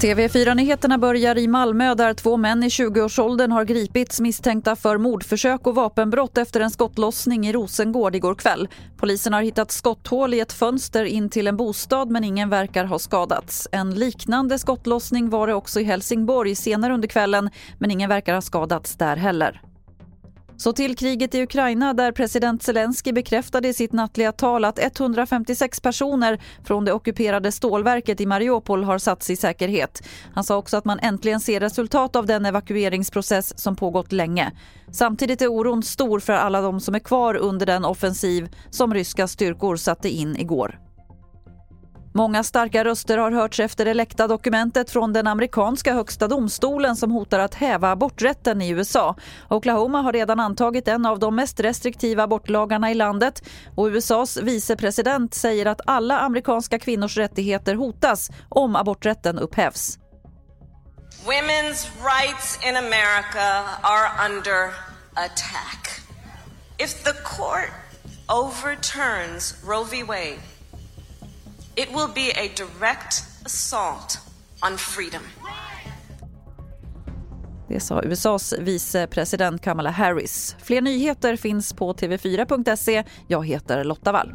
TV4-nyheterna börjar i Malmö där två män i 20-årsåldern har gripits misstänkta för mordförsök och vapenbrott efter en skottlossning i Rosengård igår kväll. Polisen har hittat skotthål i ett fönster in till en bostad men ingen verkar ha skadats. En liknande skottlossning var det också i Helsingborg senare under kvällen men ingen verkar ha skadats där heller. Så till kriget i Ukraina där president Zelensky bekräftade i sitt nattliga tal att 156 personer från det ockuperade stålverket i Mariupol har satts i säkerhet. Han sa också att man äntligen ser resultat av den evakueringsprocess som pågått länge. Samtidigt är oron stor för alla de som är kvar under den offensiv som ryska styrkor satte in igår. Många starka röster har hörts efter det läckta dokumentet från den amerikanska högsta domstolen som hotar att häva aborträtten i USA. Oklahoma har redan antagit en av de mest restriktiva abortlagarna i landet och USAs vicepresident säger att alla amerikanska kvinnors rättigheter hotas om aborträtten upphävs. Women's rights in America are under attack. If the court overturns Roe v. Wade It will be a direct assault on freedom. Det sa USAs vicepresident Kamala Harris. Fler nyheter finns på tv4.se. Jag heter Lotta Wall.